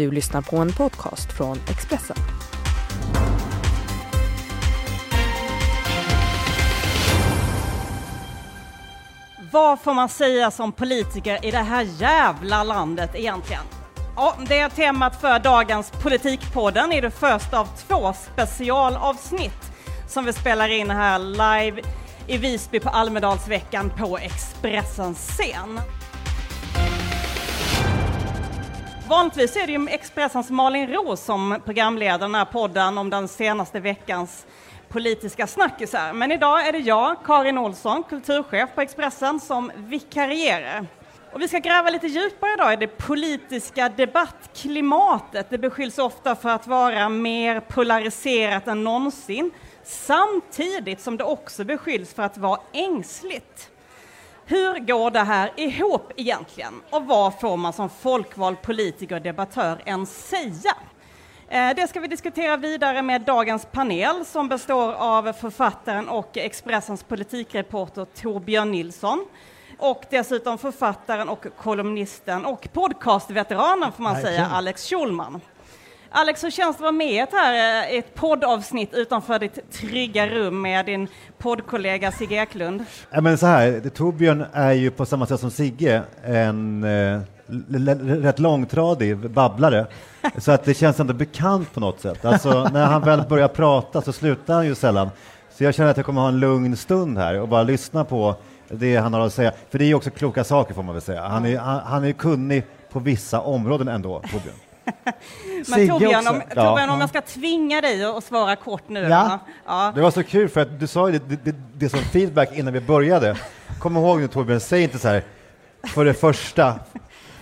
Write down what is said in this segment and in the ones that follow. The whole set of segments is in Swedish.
Du lyssnar på en podcast från Expressen. Vad får man säga som politiker i det här jävla landet egentligen? Ja, det är temat för dagens Politikpodden i det första av två specialavsnitt som vi spelar in här live i Visby på Almedalsveckan på Expressens scen. Vanligtvis är det ju Expressens Malin Roos som programleder den här podden om den senaste veckans politiska snackisar. Men idag är det jag, Karin Olsson, kulturchef på Expressen, som vikarierar. Och vi ska gräva lite djupare idag i det politiska debattklimatet. Det beskylls ofta för att vara mer polariserat än någonsin, samtidigt som det också beskylls för att vara ängsligt. Hur går det här ihop egentligen? Och vad får man som folkvald politiker och debattör ens säga? Eh, det ska vi diskutera vidare med dagens panel som består av författaren och Expressens politikreporter Torbjörn Nilsson och dessutom författaren och kolumnisten och podcastveteranen får man Verkligen. säga, Alex Schulman. Alex, hur känns det att vara med i ett, här, eh, ett poddavsnitt utanför ditt trygga rum med din poddkollega Sigge Eklund? Ja, men så här, Torbjörn är ju på samma sätt som Sigge en eh, rätt långtradig babblare. Så att det känns ändå bekant på något sätt. Alltså, när han väl börjar prata så slutar han ju sällan. Så jag känner att jag kommer ha en lugn stund här och bara lyssna på det han har att säga. För det är ju också kloka saker får man väl säga. Han är, han, han är kunnig på vissa områden ändå, Torbjörn. Men Sigge Torbjörn, om, Ja. Torbjörn, om jag ska tvinga dig att svara kort nu. Ja. Ja. Det var så kul för att du sa ju det, det, det, det som feedback innan vi började. Kom ihåg nu Torbjörn, säg inte så här för det första,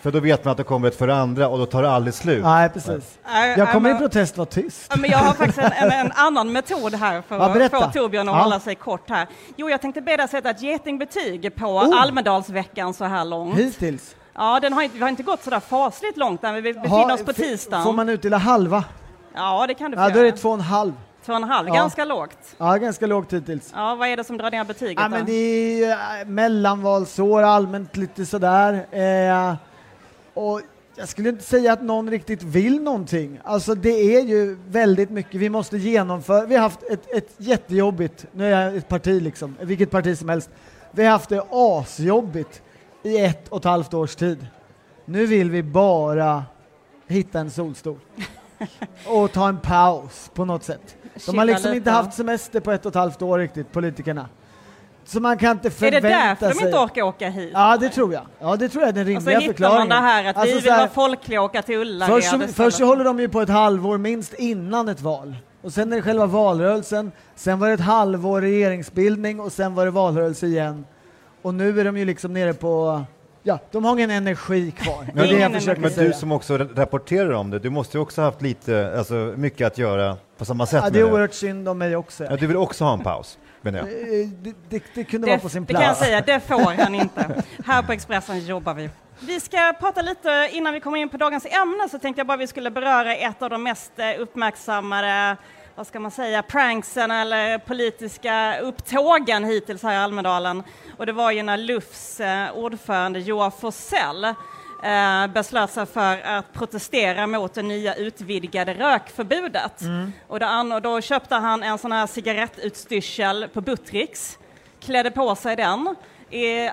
för då vet man att det kommer ett för det andra och då tar det aldrig slut. Nej, precis. Jag kommer i protest vara tyst. Men jag har faktiskt en, en, en annan metod här för Ja, att få Torbjörn att Ja. hålla sig kort här. Jo, jag tänkte be dig sätta ett getingbetyg på Oh. Almedalsveckan så här långt. Hittills. Ja, den har inte, vi har inte gått så där fasligt långt än, vi befinner Ha- oss på tisdagen. Får man utdela halva? Ja, det kan du få Ja, då är göra. det två och en halv. Två och en halv, Ja. ganska lågt. Ja, ganska lågt hittills. Ja, vad är det som drar ner betyget Ja, då? men det är eh, mellanvalsår, allmänt lite sådär. Eh, och jag skulle inte säga att någon riktigt vill någonting. Alltså det är ju väldigt mycket vi måste genomföra. Vi har haft ett, ett jättejobbigt, nu är jag ett parti liksom, vilket parti som helst. Vi har haft det asjobbigt i ett och ett halvt års tid. Nu vill vi bara hitta en solstol och ta en paus på något sätt. De har liksom inte haft semester på ett och ett halvt år riktigt, politikerna. Så man kan inte är förvänta det därför de sig... inte orkar åka hit? Ja, det tror jag. Ja, det tror jag är den och så rimliga hittar förklaringen. man det här att vi Alltså, vill så här, vara folkliga och åka till Ullared Först, så, först så håller de ju på ett halvår minst innan ett val. Och sen är det själva valrörelsen, sen var det ett halvår regeringsbildning och sen var det valrörelse igen. Och nu är de ju liksom nere på, ja, de har ingen energi kvar. Det är det jag försöker Men du som också ra- rapporterar om det, du måste ju också haft lite, alltså mycket att göra på samma sätt. Ja, det är oerhört synd om mig också. Ja, du vill också ha en paus, menar jag. Eh, Det, det, det kunde Det, vara på sin det kan jag plats. säga, det får han inte. Här på Expressen jobbar vi. Vi ska prata lite, innan vi kommer in på dagens ämne, så tänkte jag bara vi skulle beröra ett av de mest eh, uppmärksammade, vad ska man säga, pranksen eller politiska upptågen hittills här i Almedalen. Och det var ju när Lufs eh, ordförande Joar Forsell eh, beslöt sig för att protestera mot det nya utvidgade rökförbudet. Och, då, och då köpte han en sån här cigarettutstyrsel på Buttricks, klädde på sig den,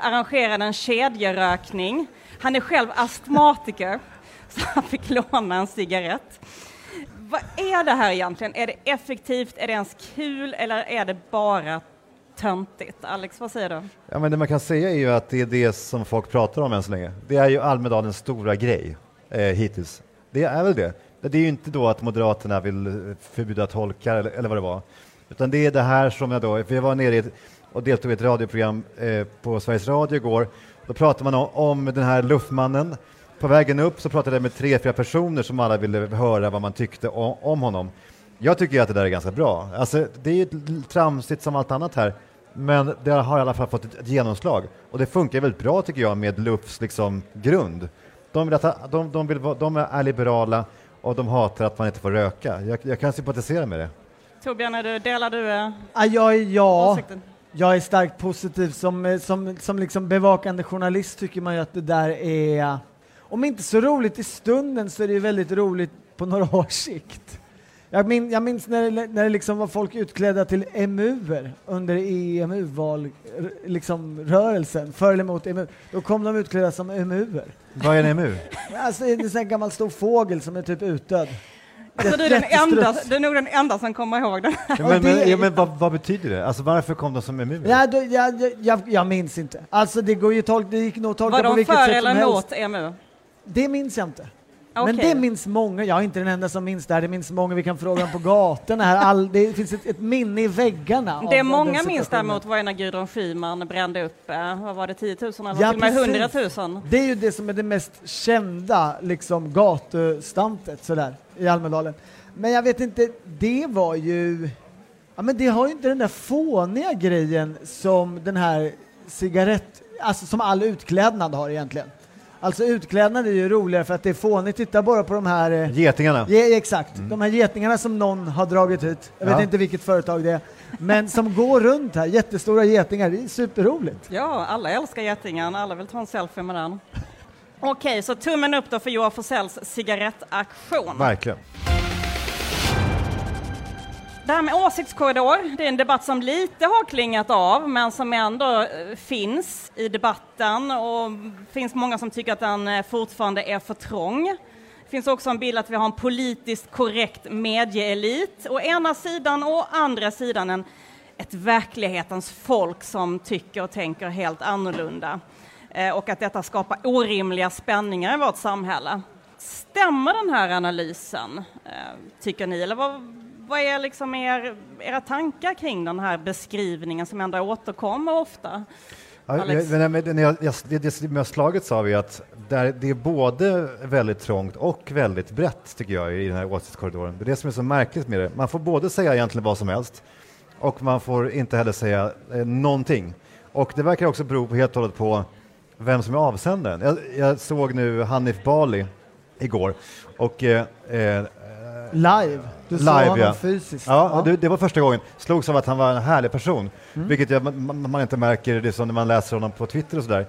arrangerade en kedjerökning. Han är själv astmatiker, så han fick låna en cigarett. Vad är det här egentligen? Är det effektivt? Är det ens kul? Eller är det bara töntigt? Alex, vad säger du? Ja, men det man kan säga är ju att det är det som folk pratar om än så länge. Det är ju Almedalens stora grej eh, hittills. Det är väl det. Det är ju inte då att Moderaterna vill eh, förbjuda tolkar eller, eller vad det var, utan det är det här som jag då, för jag var nere i ett, och deltog i ett radioprogram eh, på Sveriges Radio igår. Då pratade man om, om den här luffmannen. På vägen upp så pratade jag med tre, fyra personer som alla ville höra vad man tyckte om, om honom. Jag tycker ju att det där är ganska bra. Alltså, det är ju tramsigt som allt annat här, men det har i alla fall fått ett, genomslag. Och det funkar väldigt bra tycker jag med Lufs liksom, grund. De, vill att, de, de, vill, de är liberala och de hatar att man inte får röka. Jag, jag kan sympatisera med det. Torbjörn, är du, delar du eh, jag är, ja, åsikten? jag är starkt positiv. Som, eh, som, som liksom bevakande journalist tycker man ju att det där är... om inte så roligt i stunden så är det ju väldigt roligt på några års sikt. Jag, min, jag minns när, det- när det liksom var folk utklädda till emuer under EMU-val, r- liksom rörelsen, för eller emot EMU. Då kom de utklädda som emuer. Vad är en EMU? Alltså det är en gammal stor fågel som är typ utdöd. Alltså, du, är den enda, du är nog den enda som kommer ihåg den. Ja, Ja, men, men, det- ja, men vad, vad betyder det? Alltså varför kom de som EMU? Ja, då, jag, jag, jag, jag minns inte. Alltså det, går ju tolk, det gick nog att tolka Var på de vilket för sätt som eller helst. emot EMU? Det minns jag inte. Men Okej. det minns många. Jag är inte den enda som minns det här. Det minns många. Vi kan fråga dem på gatorna här. All, det finns ett, ett minne i väggarna. Det många minns däremot var ju när Gudrun Schyman brände upp, eh, vad var det, 10 000 eller Ja, till och med precis. 100 000? Det är ju det som är det mest kända liksom, gatustantet sådär, i Almedalen. Men jag vet inte, det var ju... Ja, men det har ju inte den där fåniga grejen som den här cigarett... Alltså som all utklädnad har egentligen. Alltså utklädnad är ju roligare för att det är fånigt. Titta bara på de här... eh, Getingarna? Ja, exakt. De här getingarna som någon har dragit hit. Jag vet Ja. inte vilket företag det är. Men som går runt här, jättestora getingar. Det är superroligt. Ja, alla älskar Gettingen, alla vill ta en selfie med den. Okej, så tummen upp då för Johan Forsells cigarettaktion. Verkligen. Det här med åsiktskorridor, det är en debatt som lite har klingat av, men som ändå eh, finns i debatten och finns många som tycker att den eh, fortfarande är för trång. Det finns också en bild att vi har en politiskt korrekt medieelit å ena sidan och å andra sidan en, ett verklighetens folk som tycker och tänker helt annorlunda. Eh, och att detta skapar orimliga spänningar i vårt samhälle. Stämmer den här analysen, tycker ni? Eller vad, vad är liksom er, era tankar kring den här beskrivningen som ändå återkommer ofta? Ja, Alex? jag, men, men, jag, jag, det, som jag slagit sa vi att där, det är både väldigt trångt och väldigt brett tycker jag i den här åsiktskorridoren. Det är det som är så märkligt med det. Man får både säga egentligen vad som helst och man får inte heller säga eh, någonting. Och det verkar också bero på helt och hållet på vem som är avsändaren. Jag, jag såg nu Hanif Bali igår och eh, eh, Live. Du såg Live, honom ja. fysiskt. Ja, Det, det var första gången. Slogs av att han var en härlig person, Mm. vilket jag, man, man inte märker det som när man läser honom på Twitter och sådär.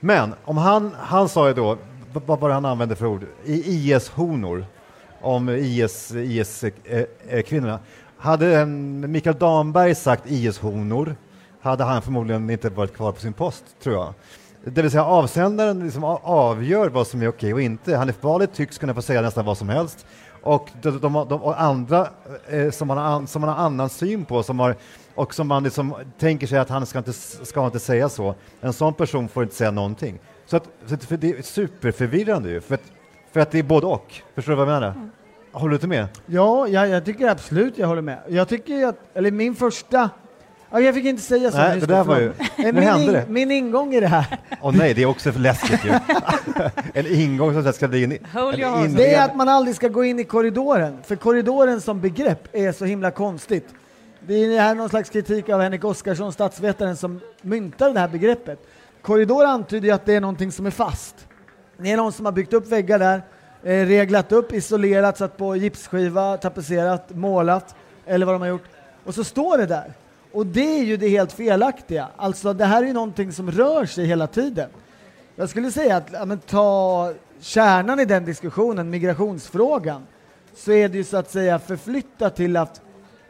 Men om han, han sa ju då, vad, var det han använde för ord? I IS-honor, om IS, IS-kvinnorna. Hade eh, Mikael Damberg sagt IS-honor hade han förmodligen inte varit kvar på sin post, tror jag. Det vill säga avsändaren liksom avgör vad som är okej och inte. Hanif Bali tycks kunna få säga nästan vad som helst. Och de, de, de, och andra eh, som, man har, som man har annan syn på som har, och som man liksom tänker sig att han ska inte, ska inte säga så. En sån person får inte säga någonting. Så, att, så att, för det är superförvirrande ju, för att, för att det är både och. Förstår du vad jag menar? Håller du inte med? Ja, jag, jag tycker absolut jag håller med. Jag tycker att, eller min första, ja, jag fick inte säga så. Nej, det där var ju- Eh, nu min, hände in, det. min ingång i det här, Åh nej, det är också för läskigt ju. en ingång som ska bli en... En horses. det är att man aldrig ska gå in i korridoren. För korridoren som begrepp är så himla konstigt. Det är här någon slags kritik av Henrik Oskarsson, statsvetaren, som myntade det här begreppet. Korridor antyder ju att det är någonting som är fast. Det är någon som har byggt upp väggar där, eh, reglat upp, isolerat, satt på gipsskiva, tapetserat, målat eller vad de har gjort. Och så står det där. Och det är ju det helt felaktiga. Alltså det här är ju någonting som rör sig hela tiden. Jag skulle säga att ja, men ta kärnan i den diskussionen, migrationsfrågan, så är det ju så att säga förflyttat till att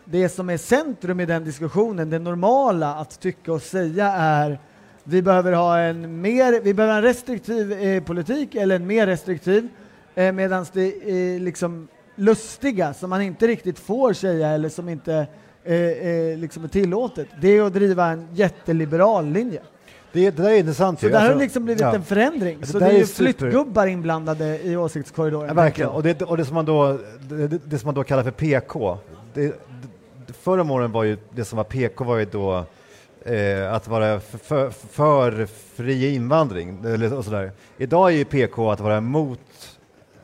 det som är centrum i den diskussionen, det normala att tycka och säga är vi behöver ha en mer, vi behöver en restriktiv eh, politik eller en mer restriktiv, eh, medan det eh, liksom lustiga som man inte riktigt får säga eller som inte eh, eh, liksom är tillåtet, det är att driva en jätteliberal linje. Det, det där är intressant Så ju. där har Alltså, det liksom blivit ja. en förändring. Det Så det är är flyttgubbar inblandade i åsiktskorridoren. Ja, verkligen. Och det, och det som man då, det, det- som man då kallar för PK, det, det, förr om åren var ju det som var PK var ju då eh, att vara för, för, för fri invandring. Eller, och sådär. Idag är ju PK att vara emot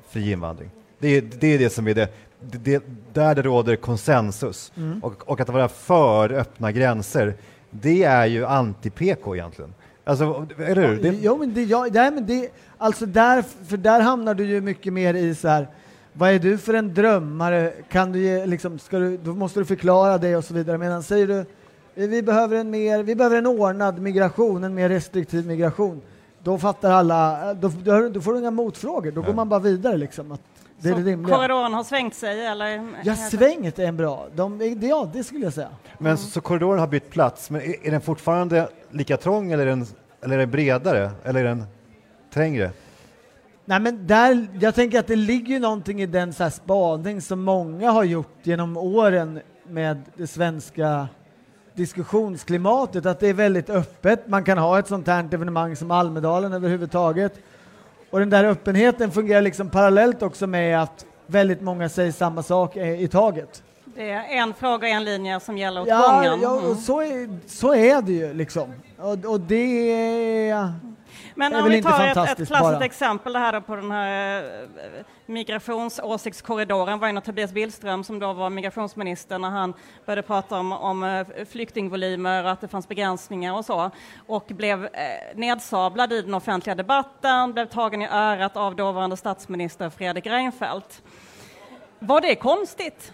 fri invandring. Det är det, är det som är det, det, där det råder konsensus. Mm. Och, och att vara för öppna gränser, det är ju anti-PK egentligen. Alltså, eller hur? Det, Jo, men det, ja, nej, men det, alltså där, för där hamnar du ju mycket mer i så här, vad är du för en drömmare? Kan du ge, liksom, ska du, då måste du förklara det och så vidare. Medan säger du, eh, vi behöver en mer, vi behöver en ordnad migration, en mer restriktiv migration. Då fattar alla, då, då, då får du inga motfrågor, då Ja. går man bara vidare liksom. Att det är Så det rimliga. korridoren har svängt sig eller? Ja, svänget är en bra, de, det, ja det skulle jag säga. Men så, så korridoren har bytt plats, men är, är den fortfarande lika trång eller är den, eller är den bredare eller är den trängre? Nej men där, jag tänker att det ligger ju någonting i den så här spaning som många har gjort genom åren med det svenska diskussionsklimatet, att det är väldigt öppet. Man kan ha ett sånt här evenemang som Almedalen överhuvudtaget. Och den där öppenheten fungerar liksom parallellt också med att väldigt många säger samma sak i taget. Det är en fråga, en linje som gäller åt Ja, gången. ja Mm. och så, är, så är det ju liksom. Och, och det är... Men om vi tar ett, ett klassiskt exempel det här på den här eh, migrationsåsiktskorridoren var ju när Tobias Billström som då var migrationsminister när han började prata om, om eh, flyktingvolymer och att det fanns begränsningar och så och blev eh, nedsablad i den offentliga debatten, blev tagen i örat av dåvarande statsminister Fredrik Reinfeldt. Var det konstigt?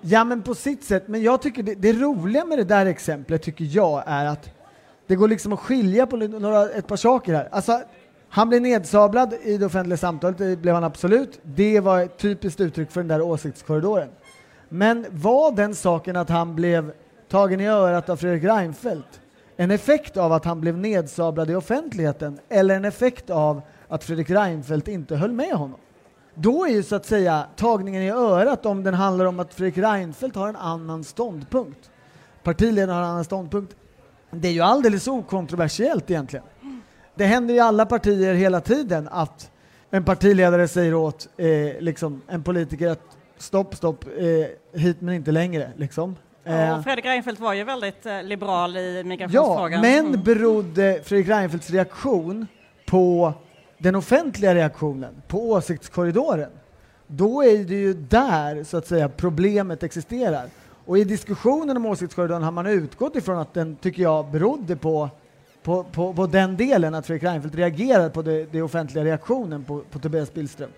Ja, men på sitt sätt. Men jag tycker det, det roliga med det där exemplet tycker jag är att det går liksom att skilja på några, ett par saker här. Alltså, han blev nedsablad i det offentliga samtalet, det blev han absolut. Det var ett typiskt uttryck för den där åsiktskorridoren. Men var den saken att han blev tagen i örat av Fredrik Reinfeldt en effekt av att han blev nedsablad i offentligheten eller en effekt av att Fredrik Reinfeldt inte höll med honom? Då är ju så att säga tagningen i örat om den handlar om att Fredrik Reinfeldt har en annan ståndpunkt. Partiledaren har en annan ståndpunkt. Det är ju alldeles okontroversiellt egentligen. Det händer i alla partier hela tiden att en partiledare säger åt eh, liksom, en politiker att stopp, stopp, eh, hit men inte längre. Liksom. Eh, Och Fredrik Reinfeldt var ju väldigt eh, liberal i Ja, migrationsfrågan. men Mm. berodde Fredrik Reinfeldts reaktion på den offentliga reaktionen, på åsiktskorridoren, då är det ju där så att säga problemet existerar. Och i diskussionen om åsiktskorridoren har man utgått ifrån att den, tycker jag, berodde på, på, på, på den delen, att Fredrik Reinfeldt reagerade på den offentliga reaktionen på, på Tobias Billström.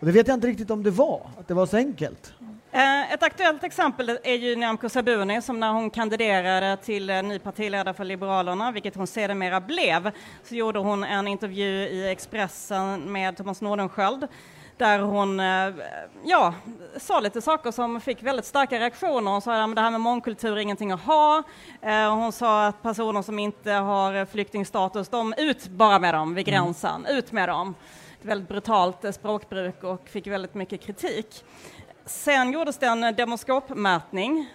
Och det vet jag inte riktigt om det var, att det var så enkelt. Eh, ett aktuellt exempel är ju Nyamko Sabuni som när hon kandiderade till eh, ny partiledare för Liberalerna, vilket hon sedermera blev, så gjorde hon en intervju i Expressen med Thomas Nordenskjöld där hon eh, ja, sa lite saker som fick väldigt starka reaktioner. Hon sa att det här med mångkultur är ingenting att ha. Eh, Hon sa att personer som inte har flyktingstatus, de ut bara med dem vid gränsen, ut med dem. Ett väldigt brutalt eh, språkbruk och fick väldigt mycket kritik. Sen gjordes det en demoskopmätning,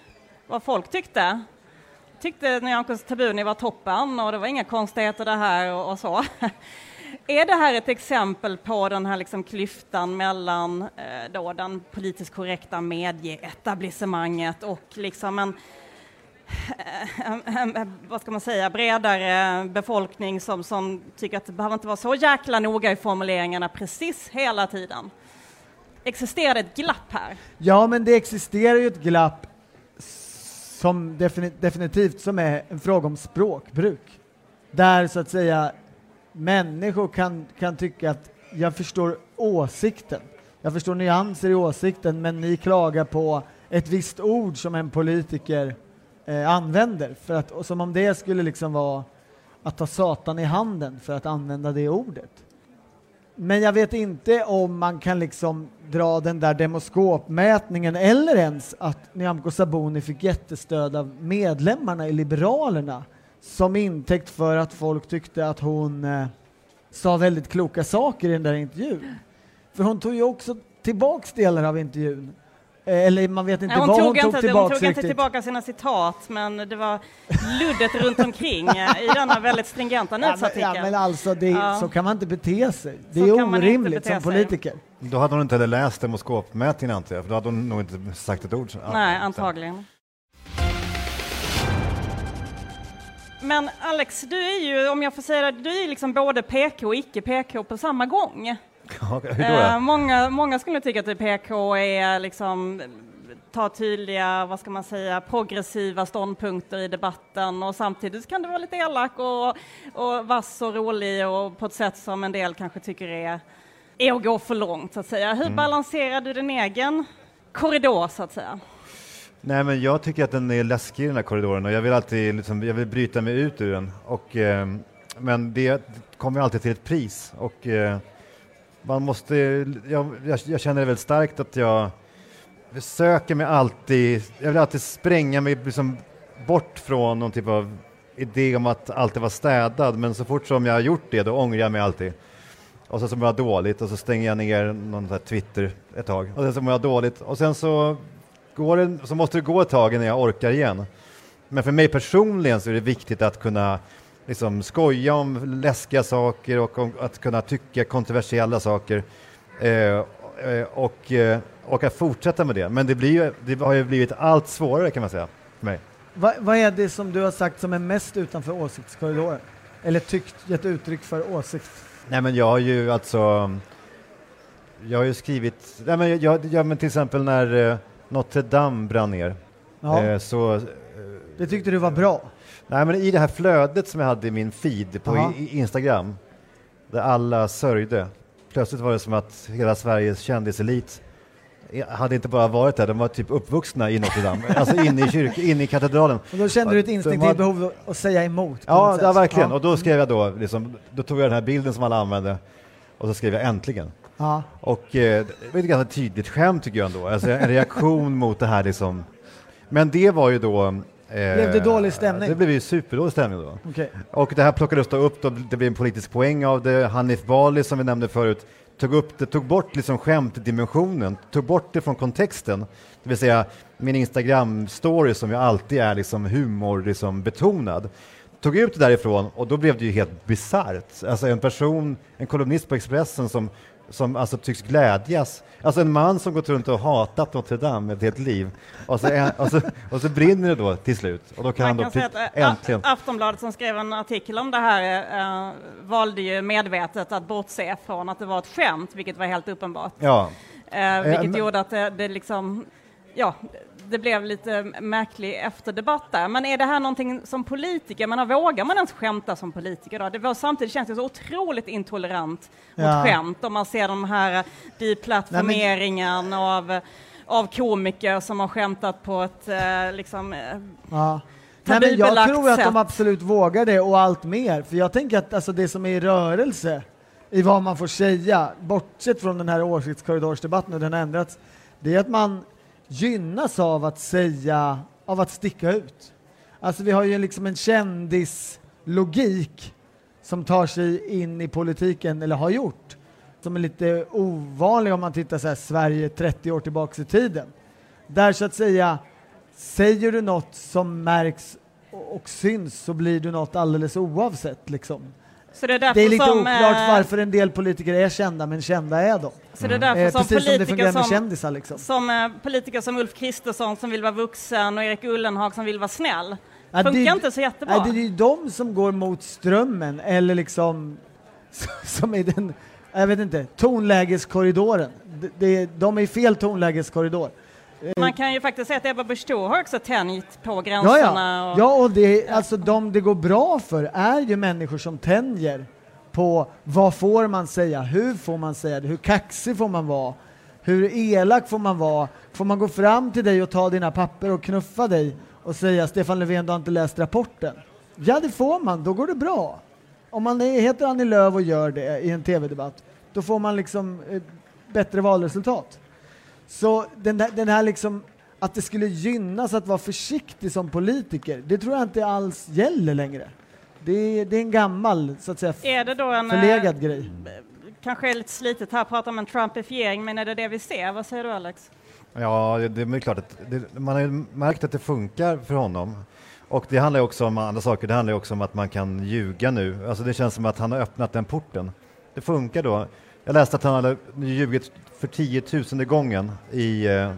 vad folk tyckte. Tyckte Nyamko Sabuni var toppen och det var inga konstigheter det här och så. Är det här ett exempel på den här liksom klyftan mellan eh, då den politiskt korrekta medieetablissemanget och liksom en, eh, en, en, en vad ska man säga, bredare befolkning som, som tycker att det behöver inte vara så jäkla noga i formuleringarna precis hela tiden? Existerar det ett glapp här? Ja, men det existerar ju ett glapp som definitivt som är en fråga om språkbruk. Där så att säga människor kan, kan tycka att jag förstår åsikten, jag förstår nyanser i åsikten, men ni klagar på ett visst ord som en politiker eh, använder, för att, och som om det skulle liksom vara att ta Satan i handen för att använda det ordet. Men jag vet inte om man kan liksom dra den där demoskopmätningen eller ens att Nyamko Sabuni fick jättestöd av medlemmarna i Liberalerna som intäkt för att folk tyckte att hon eh, sa väldigt kloka saker i den där intervjun. För hon tog ju också tillbaks delar av intervjun. Eh, Eller man vet inte Nej, hon vad tog, hon tog inte, hon tillbaks tog inte tillbaka sina citat, men det var luddet runt omkring eh, i denna väldigt stringenta Ja, men, nyhetsartikel. ja, men alltså, det, Ja. så kan man inte bete sig. Det Så är orimligt som sig. politiker. Då hade hon inte heller läst demoskopmätningen antar jag, för då hade hon nog inte sagt ett ord. Nej, antagligen. Men Alex, du är ju, om jag får säga det, du är liksom både PK och icke PK på samma gång. Eh, många, många skulle tycka att du PK är liksom ta tydliga, vad ska man säga, progressiva ståndpunkter i debatten och samtidigt kan du vara lite elak och, och vass och rolig och på ett sätt som en del kanske tycker är, är att gå för långt så att säga. Hur balanserar du din egen korridor så att säga? Nej, men jag tycker att den är läskig den här korridoren och jag vill alltid liksom, jag vill bryta mig ut ur den. Och, eh, men det kommer alltid till ett pris och eh, man måste, jag, jag, jag känner det väldigt starkt att jag söker mig alltid, jag vill alltid spränga mig liksom bort från någon typ av idé om att alltid vara städad, men så fort som jag har gjort det, då ångrar jag mig alltid. Och sen så mår jag dåligt och så stänger jag ner någon Twitter ett tag och sen så mår jag dåligt och sen så, går det, så måste det gå ett tag innan jag orkar igen. Men för mig personligen så är det viktigt att kunna liksom skoja om läskiga saker och om att kunna tycka kontroversiella saker eh, eh och, eh, och att fortsätta med det. Men det, blir det har ju blivit allt svårare kan man säga för mig. Va, vad är det som du har sagt som är mest utanför åsiktskorridoren? Eller tyckt, gett uttryck för åsikt? Nej men jag har ju alltså jag har ju skrivit, nej men, jag, jag, men till exempel när eh, Notre Dame brann ner ja. eh, så... Eh, det tyckte du var bra? Nej men i det här flödet som jag hade i min feed på i, Instagram där alla sörjde, plötsligt var det som att hela Sveriges kändiselit hade inte bara varit där, de var typ uppvuxna i Notre Dame, alltså inne i kyrkan, inne i katedralen. Och då kände du ett instinktivt behov att säga emot? Ja, ja, verkligen. Ja. Och då skrev jag då, liksom, då tog jag den här bilden som alla använde och så skrev jag äntligen. Ja. Och eh, det var ett ganska tydligt skämt tycker jag ändå, alltså en reaktion mot det här liksom. Men det var ju då Eh, blev det dålig stämning? Det blev ju superdålig stämning då. Okay. Och det här plockades då upp, då, det blev en politisk poäng av det. Hanif Bali som vi nämnde förut tog upp det, tog bort liksom skämtdimensionen, tog bort det från kontexten. Det vill säga min Instagram-story som ju alltid är liksom humor liksom betonad. Tog ut det därifrån och då blev det ju helt bisarrt. Alltså en person, en kolumnist på Expressen som som alltså tycks glädjas. Alltså en man som gått runt och hatat Notre Dame ett helt liv och så, och så, och så brinner det då till slut och då kan Man han då kan säga att, äntligen. Aftonbladet som skrev en artikel om det här äh, valde ju medvetet att bortse från att det var ett skämt, vilket var helt uppenbart. Ja. Äh, vilket äh, gjorde att det, det liksom ja, det blev lite märklig efterdebatt där. Men är det här någonting som politiker, men vågar man ens skämta som politiker då? Det var, samtidigt känns det så otroligt intolerant ja. mot skämt om man ser de här deplattformeringen men... av, av komiker som har skämtat på ett eh, liksom eh, ja. Nej, men jag tror att de absolut vågar det och allt mer. För jag tänker att alltså, det som är i rörelse i vad man får säga, bortsett från den här åsiktskorridorsdebatten och den har ändrats, det är att man gynnas av att säga, av att sticka ut. Alltså vi har ju liksom en kändislogik som tar sig in i politiken, eller har gjort, som är lite ovanlig om man tittar så här Sverige 30 år tillbaks i tiden. Där så att säga, säger du något som märks och syns så blir du något alldeles oavsett liksom. Så det, är det är lite som, oklart eh, varför en del politiker är kända, men kända är de. Så det är därför mm. som Precis som det fungerar med kändisar. Liksom. Som eh, politiker som Ulf Kristersson som vill vara vuxen och Erik Ullenhag som vill vara snäll. Ja, Funkar det, inte så jättebra. Ja, det är ju de som går mot strömmen, eller liksom som i den, jag vet inte, tonlägeskorridoren. De, de, de är i fel tonlägeskorridor. Man kan ju faktiskt säga att Ebba Busch har också tänjt på gränserna. Ja, ja. Och... ja och det, alltså de det går bra för är ju människor som tänjer på vad får man säga, hur får man säga det, hur kaxig får man vara, hur elak får man vara, får man gå fram till dig och ta dina papper och knuffa dig och säga Stefan Löfven, du har inte läst rapporten. Ja, det får man, då går det bra. Om man heter Annie Lööf och gör det i en tv-debatt, då får man liksom eh, bättre valresultat. Så den, där, den här liksom, att det skulle gynnas att vara försiktig som politiker, det tror jag inte alls gäller längre. Det, det är en gammal, så att säga, är det då en, förlegad äh, grej. Kanske är lite slitet här att prata om en trumpifiering, men är det det vi ser? Vad säger du Alex? Ja, det, det är klart att det, man har ju märkt att det funkar för honom. Och det handlar också om andra saker. Det handlar också om att man kan ljuga nu. Alltså det känns som att han har öppnat den porten. Det funkar då. Jag läste att han hade ljugit för tiotusende gången i, eh,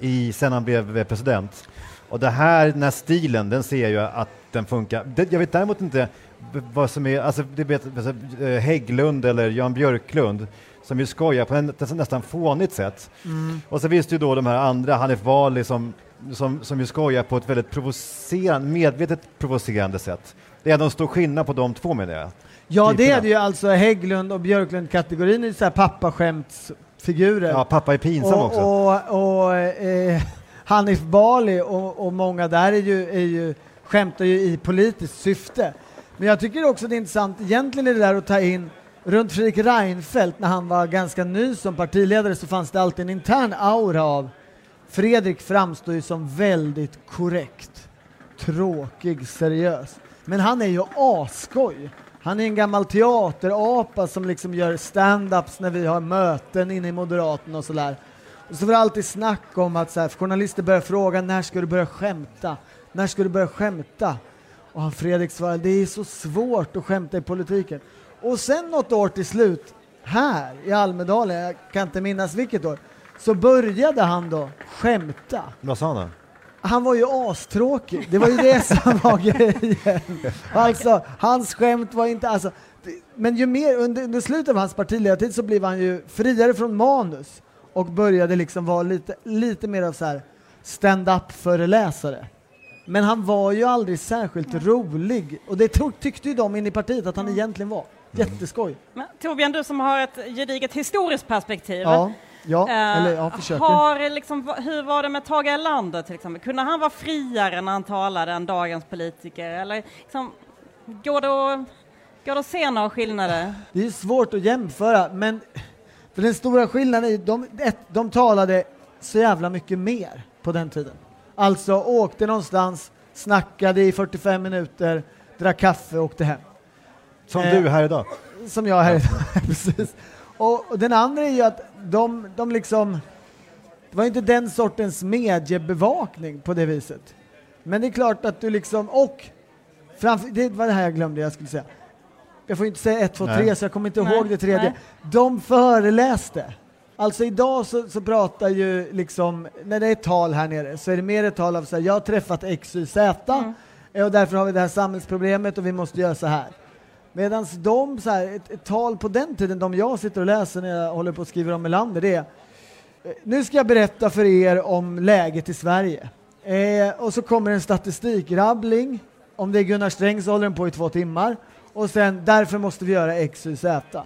i, sen han blev president. Och det här, den här stilen, den ser jag att den funkar. jag vet däremot inte vad som är, alltså det vet, alltså, eh, Hägglund eller Jan Björklund som ju skojar på ett nästan fånigt sätt. Mm. Och så finns det ju då de här andra, Hanif Bali som, som, som ju skojar på ett väldigt provocerande, medvetet provocerande sätt. Det är en stor skillnad på de två menar jag. Ja, det är det ju alltså Hägglund och Björklund-kategorin är så här pappaskämtsfigurer. Ja, pappa är pinsam och, också. Och, och eh, Hanif Bali och, och många där är ju, är ju, skämtar ju i politiskt syfte. Men jag tycker också det är intressant, egentligen är det där att ta in runt Fredrik Reinfeldt när han var ganska ny som partiledare så fanns det alltid en intern aura av Fredrik framstår ju som väldigt korrekt, tråkig, seriös. Men han är ju asskoj. Han är en gammal teaterapa som liksom gör stand-ups när vi har möten inne i Moderaterna och sådär. Och så var det alltid snack om att så här, journalister börjar fråga när ska du börja skämta? När ska du börja skämta? Och han Fredrik svarade, det är så svårt att skämta i politiken. Och sen något år till slut, här i Almedalen, jag kan inte minnas vilket år, så började han då skämta. Vad sa han då? Han var ju astråkig, det var ju det som var grejen. Alltså, hans skämt var inte, alltså, men ju mer, under, under slutet av hans partiledartid så blev han ju friare från manus och började liksom vara lite, lite mer av så här stand-up föreläsare. Men han var ju aldrig särskilt rolig och det tyckte ju de inne i partiet att han egentligen var. Jätteskoj. Men, Torbjörn, du som har ett gediget historiskt perspektiv. Ja, ja, eh, eller jag försöker. Har, liksom, hur var det med Tage Erlander till exempel? Kunde han vara friare när han talade än dagens politiker? Eller liksom, går, det att, går det att se några skillnader? Det är svårt att jämföra, men för den stora skillnaden är de, de talade så jävla mycket mer på den tiden. Alltså åkte någonstans, snackade i 45 minuter, drack kaffe och åkte hem. Som eh, du här idag? Som jag här idag, precis. Och, och, den andra är ju att de, de liksom, det var inte den sortens mediebevakning på det viset. Men det är klart att du liksom, och framför, det var det här jag glömde jag skulle säga. Jag får inte säga ett, två, tre, så jag kommer inte Nej. ihåg det tredje. Nej. De föreläste. Alltså idag så, så, pratar ju liksom, när det är tal här nere så är det mer ett tal av så här, jag har träffat X, Y, Z mm. och därför har vi det här samhällsproblemet och vi måste göra så här. Medan de, så här, ett, ett, tal på den tiden, de jag sitter och läser när jag håller på att skriva om Melander, det är eh, nu ska jag berätta för er om läget i Sverige. Eh, och så kommer en statistikrabbling. Om det är Gunnar Sträng så håller den på i två timmar. Och sen, därför måste vi göra X, Y, Z.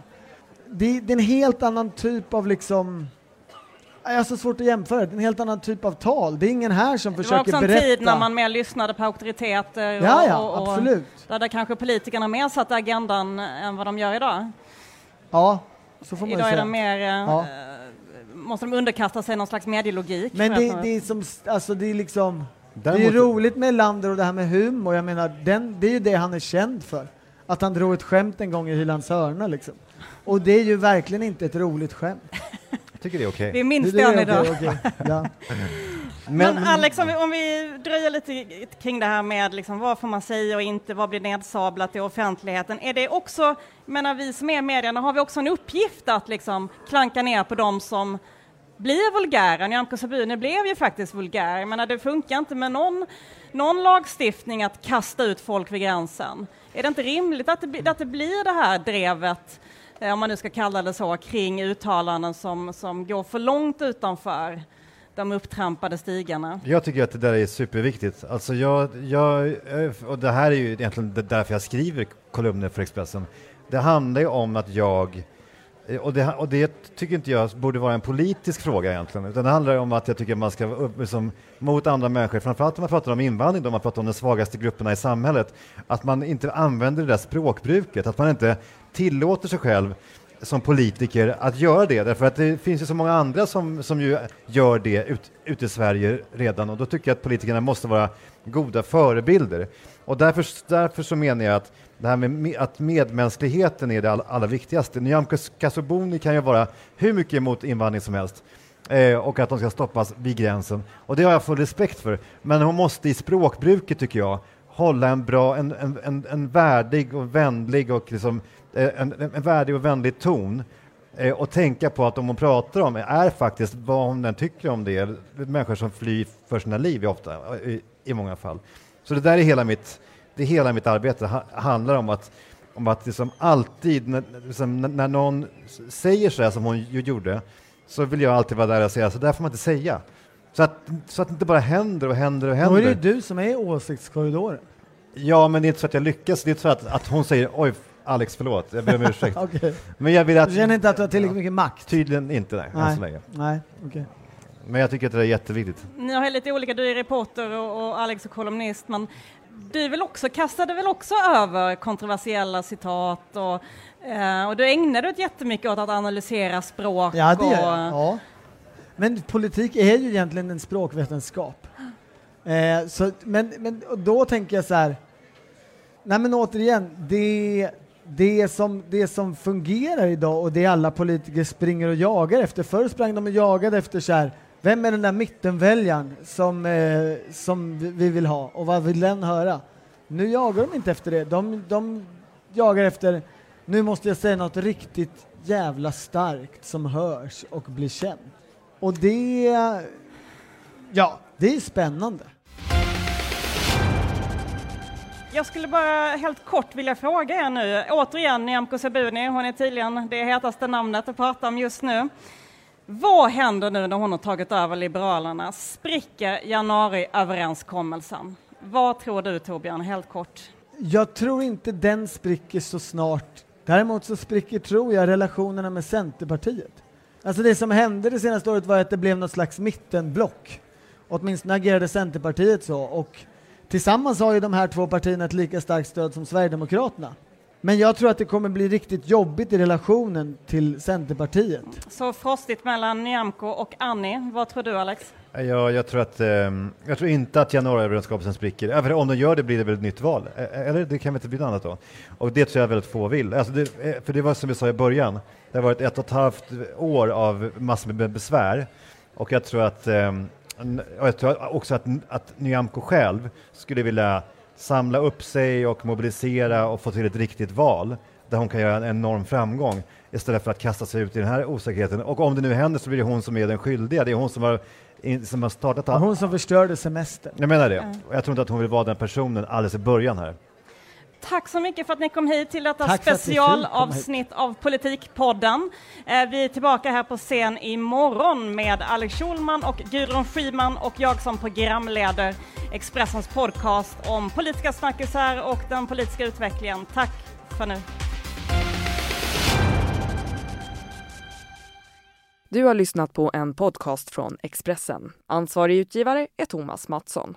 Det, det är en helt annan typ av liksom jag har så svårt att jämföra, det är en helt annan typ av tal. Det är ingen här som försöker berätta. Det var också en tid när man mer lyssnade på auktoriteter. Och, ja, ja, och, och, absolut. Där, där kanske politikerna mer satte agendan än vad de gör idag. Ja, så får man Idag säga. är de mer, ja. äh, måste de underkasta sig någon slags medielogik. Men det, det, är som, alltså det är liksom, Däremot... det är roligt med Lander och det här med humor. Jag menar, den, det är ju det han är känd för. Att han drog ett skämt en gång i Hylands hörna liksom. Och det är ju verkligen inte ett roligt skämt. Jag tycker det är okej. Vi minns det, det idag. Okay, ja. Men, Men Alex, om vi, om vi dröjer lite kring det här med liksom, vad får man säga och inte, vad blir nedsablat i offentligheten? Är det också, menar vi som är medierna, har vi också en uppgift att liksom klanka ner på dem som blir vulgära? Nyamko Sabuni blev ju faktiskt vulgär. Jag menar, det funkar inte med någon, någon lagstiftning att kasta ut folk vid gränsen. Är det inte rimligt att det, att det blir det här drevet Eh, om man nu ska kalla det så, kring uttalanden som, som går för långt utanför de upptrampade stigarna. Jag tycker att det där är superviktigt. Alltså jag, jag, eh, och det här är ju egentligen därför jag skriver kolumner för Expressen. Det handlar ju om att jag Eh, och det, och det, tycker inte jag borde vara en politisk fråga egentligen, utan det handlar om att jag tycker man ska vara upp, liksom, mot andra människor, framförallt om man pratar om invandring, då man pratar om de svagaste grupperna i samhället, att man inte använder det där språkbruket, att man inte tillåter sig själv som politiker att göra det, därför att det finns ju så många andra som, som ju gör det ut, ute i Sverige redan och då tycker jag att politikerna måste vara goda förebilder. Och därför, därför så menar jag att det här med att medmänskligheten är det allra viktigaste. Nyamko Sabuni kan ju vara hur mycket emot invandring som helst eh, och att de ska stoppas vid gränsen. Och det har jag full respekt för. Men hon måste i språkbruket, tycker jag, hålla en bra, en, en, en, en värdig och vänlig och liksom, eh, en, en värdig och vänlig ton eh, och tänka på att om hon pratar om är faktiskt vad hon än tycker om det, människor som flyr för sina liv ofta, eh, i, i många fall. Så det där är hela mitt, det är hela mitt arbete ha, handlar om att, om att liksom alltid när, liksom, när någon säger så här som hon gjorde så vill jag alltid vara där och säga så där får man inte säga. Så att, så att det inte bara händer och händer och händer. Då är det du som är åsiktskorridoren. Ja, men det är inte så att jag lyckas. Det är inte så att, att hon säger oj, Alex, förlåt, jag ber om ursäkt. okay. Men jag vill att... Du känner inte att du har tillräckligt mycket makt? Tydligen inte, nej, nej. än så länge. Nej, okay. Men jag tycker att det är jätteviktigt. Ni har lite olika, du är reporter och, och Alex är kolumnist, men du väl också, kastade väl också över kontroversiella citat och, eh, och du ägnade dig jättemycket åt att analysera språk. Ja, det och. Ja. Men politik är ju egentligen en språkvetenskap. Eh, så, men, men då tänker jag så här, nej men återigen, det, det, som, det som fungerar idag och det alla politiker springer och jagar efter, förr sprang de och jagade efter så här, vem är den där mittenväljaren som, eh, som vi vill ha och vad vill den höra? Nu jagar de inte efter det, de, de jagar efter, nu måste jag säga något riktigt jävla starkt som hörs och blir känt. Och det, ja, det är spännande. Jag skulle bara helt kort vilja fråga er nu, återigen Nyamko Sabuni, hon är tydligen det hetaste namnet att prata om just nu. Vad händer nu när hon har tagit över Liberalerna? Spricker januariöverenskommelsen? Vad tror du Torbjörn, helt kort? Jag tror inte den spricker så snart. Däremot så spricker, tror jag, relationerna med Centerpartiet. Alltså det som hände det senaste året var att det blev något slags mittenblock. Åtminstone agerade Centerpartiet så och tillsammans har ju de här två partierna ett lika starkt stöd som Sverigedemokraterna. Men jag tror att det kommer bli riktigt jobbigt i relationen till Centerpartiet. Så frostigt mellan Nyamko och Annie. Vad tror du Alex? Ja, jag, tror att, eh, jag tror inte att januariöverenskommelsen spricker. Även om de gör det blir det väl ett nytt val? Eller det kan väl inte bli något annat då? Och det tror jag väldigt få vill. Alltså det, eh, för det var som vi sa i början, det har varit ett och ett halvt år av massor med besvär. Och jag tror att, eh, jag tror också att, att Nyamko själv skulle vilja samla upp sig och mobilisera och få till ett riktigt val där hon kan göra en enorm framgång istället för att kasta sig ut i den här osäkerheten. Och om det nu händer så blir det hon som är den skyldiga. Det är hon som har, som har startat allt. Hon som förstörde semestern. Jag menar det. Och jag tror inte att hon vill vara den personen alldeles i början här. Tack så mycket för att ni kom hit till detta specialavsnitt av Politikpodden. Eh, vi är tillbaka här på scen imorgon med Alex Schulman och Gudrun Schyman och jag som programleder Expressens podcast om politiska snackisar och den politiska utvecklingen. Tack för nu. Du har lyssnat på en podcast från Expressen. Ansvarig utgivare är Thomas Mattsson.